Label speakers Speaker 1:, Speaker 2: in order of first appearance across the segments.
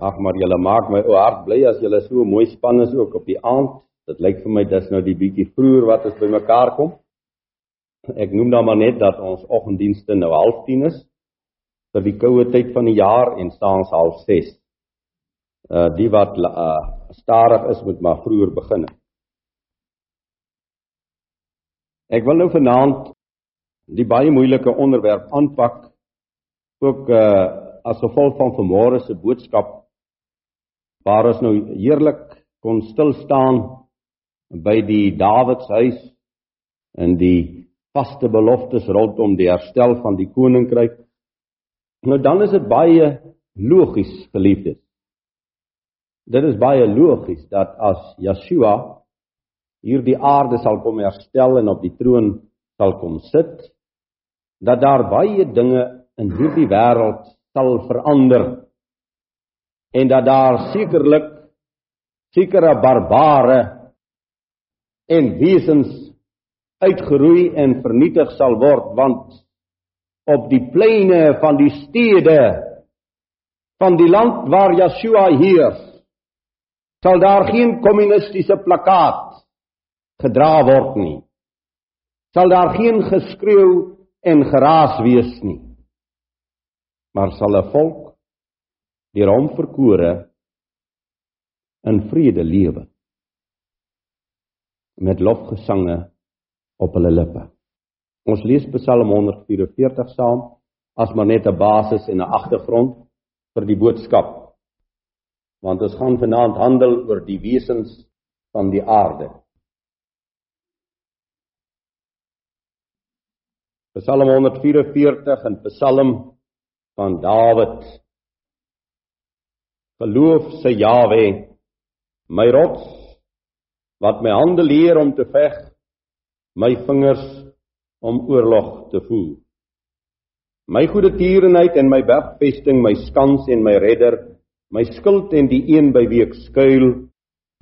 Speaker 1: ag maar julle maak my o hart bly as julle so mooi span is ook op die aand. Dit lyk vir my dis nou die bietjie vroeër wat ons bymekaar kom. Ek noem dan maar net dat ons oggenddienste nou 09:30 is vir die koue tyd van die jaar en staan ons 06:30. Uh die wat uh stadig is moet maar vroeër begin. Ek wil nou vanaand die baie moeilike onderwerp aanpak ook uh as gevolg van vanmôre se boodskap waar ons nou heerlik kon stil staan by die Dawidshuis en die vaste beloftes rondom die herstel van die koninkryk. Nou dan is dit baie logies, geliefdes. Dit is baie logies dat as Yeshua hierdie aarde sal kom herstel en op die troon sal kom sit, dat daar baie dinge in hierdie wêreld sal verander en dat daar sekerlik sekere barbare en wesens uitgeroei en vernietig sal word want op die pleine van die stede van die land waar Yeshua heers sal daar geen kommunistiese plakkaat gedra word nie. Sal daar geen geskreeu en geraas wees nie. Maar sal 'n volk deur hom verkore in vrede lewe met lofgesange op hulle lippe. Ons lees Psalm 144 saam as maar net 'n basis en 'n agtergrond vir die boodskap. Want ons gaan vanaand handel oor die wesens van die aarde. Psalm 144 en Psalm van Dawid. Geloof sy Jawe, my rots, wat my hande leer om te veg, my vingers om oorlog te voer. My goeie tierenheid en my bergvesting, my skans en my redder, my skild en die een by wie ek skuil,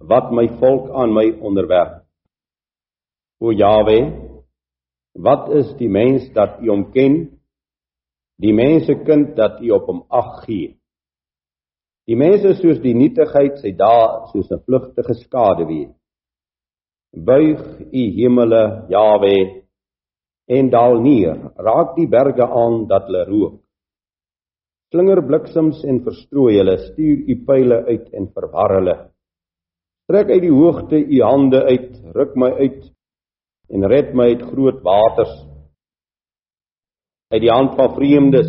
Speaker 1: wat my volk aan my onderwerp. O Jawe, wat is die mens dat U hom ken? die mense kind dat u op hom ag gee. Die mense soos die nietigheid sy dae soos 'n vlugtige skade weer. Buig u hemele Jawe en daal neer, raak die berge aan dat hulle rook. Slinger bliksems en verstrooi hulle, stuur u pile uit en verwar hulle. Trek uit die hoogte u hande uit, ruk my uit en red my uit groot waters uit die hand van vreemdes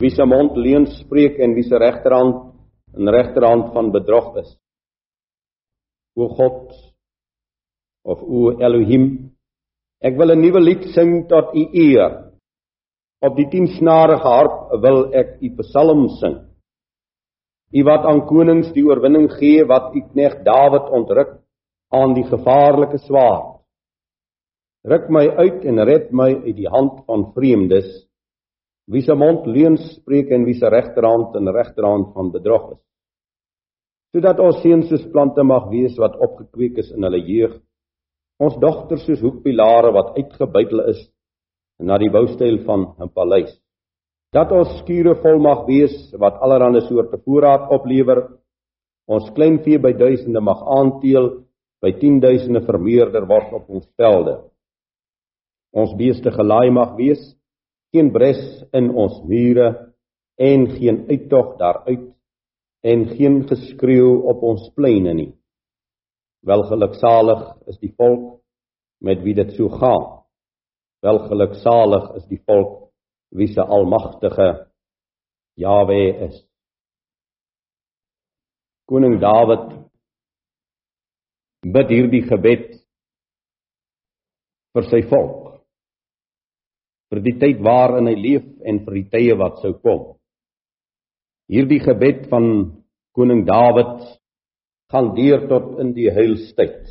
Speaker 1: wie se mond leuns spreek en wie se regterhand in regterhand van bedrog is. O God of o Elohim ek wil 'n nuwe lied sing tot u eer. Op die 10 snarige harp wil ek u psalm sing. U wat aan konings die oorwinning gee wat u knegt Dawid ontruk aan die gevaarlike swaard. Ruk my uit en red my uit die hand van vreemdes wie se mond leuns spreek en wie se regterhand en regterhand van bedrog is. Sodat ons seuns soos plante mag wees wat opgekweek is in hulle jeug. Ons dogters soos hoekpilare wat uitgebuitel is na die boustyl van 'n paleis. Dat ons skure vol mag wees wat allerlei soorte voorraad oplewer. Ons kleinvee by duisende mag aanteel, by 10000e vermeerder word op ons velde ons beeste gelaai mag wees, geen bres in ons mure en geen uittog daaruit en geen geskreeu op ons pleine nie. Welgeluksalig is die volk met wie dit so gaan. Welgeluksalig is die volk wie se almagtige Jawe is. Koning Dawid bid hierdie gebed vir sy volk vir die tyd waarin hy leef en vir die tye wat sou kom. Hierdie gebed van koning Dawid gaan deur tot in die heilstyd.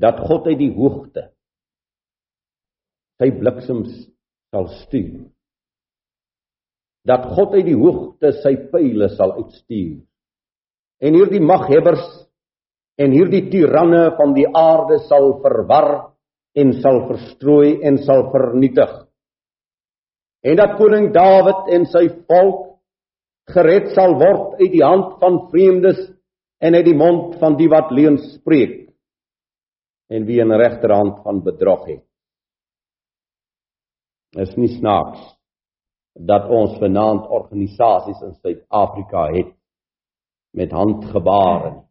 Speaker 1: Dat God uit die hoogte sy bliksems sal stuur. Dat God uit die hoogte sy pile sal uitstuur. En hierdie maghebbers en hierdie tiranne van die aarde sal verwar en sal verstrooi en sal vernietig. En dat koning Dawid en sy volk gered sal word uit die hand van vreemdes en uit die mond van die wat leuns spreek en wie 'n regterhand van bedrog het. Is nie snaaks dat ons vanaand organisasies in Suid-Afrika het met handgebare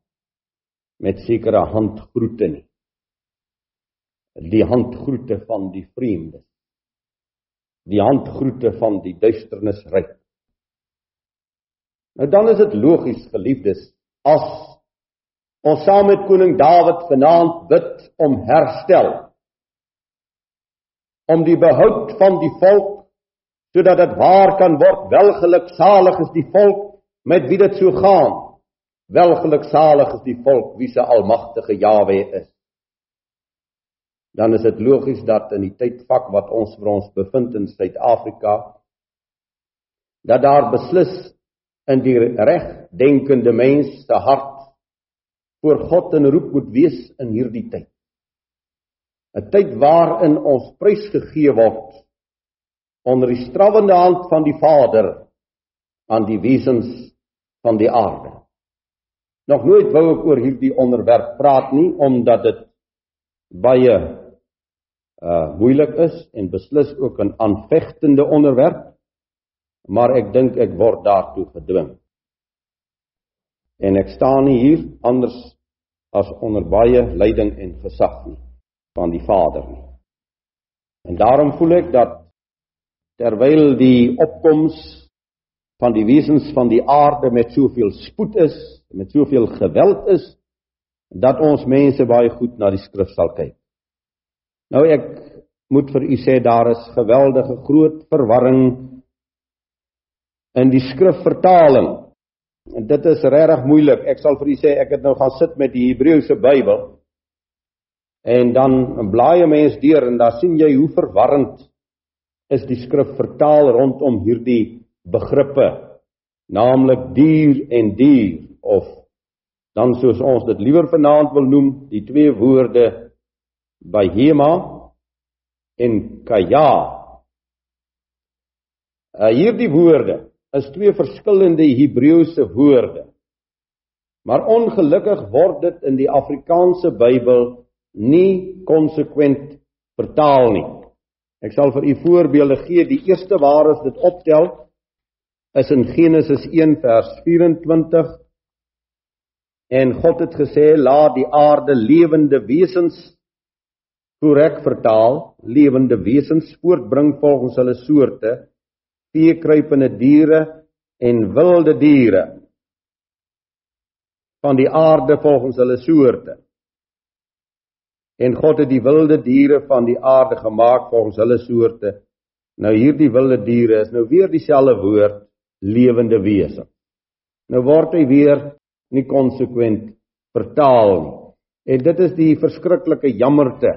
Speaker 1: met sekere handgroete nie die handgroete van die vreemdes. Die handgroete van die duisternis ryk nou dan is dit logies geliefdes as ons saam met koning Dawid vanaand bid om herstel om die behoud van die volk sodat dit waar kan word welgeluksalig is die volk met wie dit so gaan welgeluksalig is die volk wie se almagtige Jawe is dan is dit logies dat in die tydvak wat ons vir ons bevind in Suid-Afrika dat daar beslis in die regdenkende mens se hart voor God in roep moet wees in hierdie tyd 'n tyd waarin ons prys gegee word onder die strawende hand van die Vader aan die wesens van die aarde. Nog nooit wou ek oor hierdie onderwerp praat nie omdat dit baie uh moeilik is en beslis ook 'n aanvegtende onderwerp, maar ek dink ek word daartoe gedwing. En ek staan nie hier anders as onder baie leiding en gesag nie van die Vader nie. En daarom voel ek dat terwyl die opkoms van die wesens van die aarde met soveel spoed is, met soveel geweld is, dat ons mense baie goed na die skrif sal kyk. Nou ek moet vir u sê daar is geweldige groot verwarring in die skrifvertaling. En dit is regtig moeilik. Ek sal vir u sê ek het nou gaan sit met die Hebreëse Bybel. En dan blaai 'n mens deur en dan sien jy hoe verwarrend is die skrif vertaal rondom hierdie begrippe naamlik dier en dier of dan soos ons dit liewer vanaand wil noem die twee woorde bahema en kaya uh, hierdie woorde is twee verskillende Hebreëse woorde maar ongelukkig word dit in die Afrikaanse Bybel nie konsekwent vertaal nie Ek sal vir u voorbeelde gee. Die eerste waar ons dit optel is in Genesis 1 vers 24. En God het gesê laat die aarde lewende wesens korrek vertaal, lewende wesens voortbring volgens hulle soorte, veekruipende diere en wilde diere van die aarde volgens hulle soorte. En God het die wilde diere van die aarde gemaak volgens hulle soorte. Nou hierdie wilde diere is nou weer dieselfde woord lewende wese. Nou word hy weer nie konsekwent vertaal nie. En dit is die verskriklike jammerte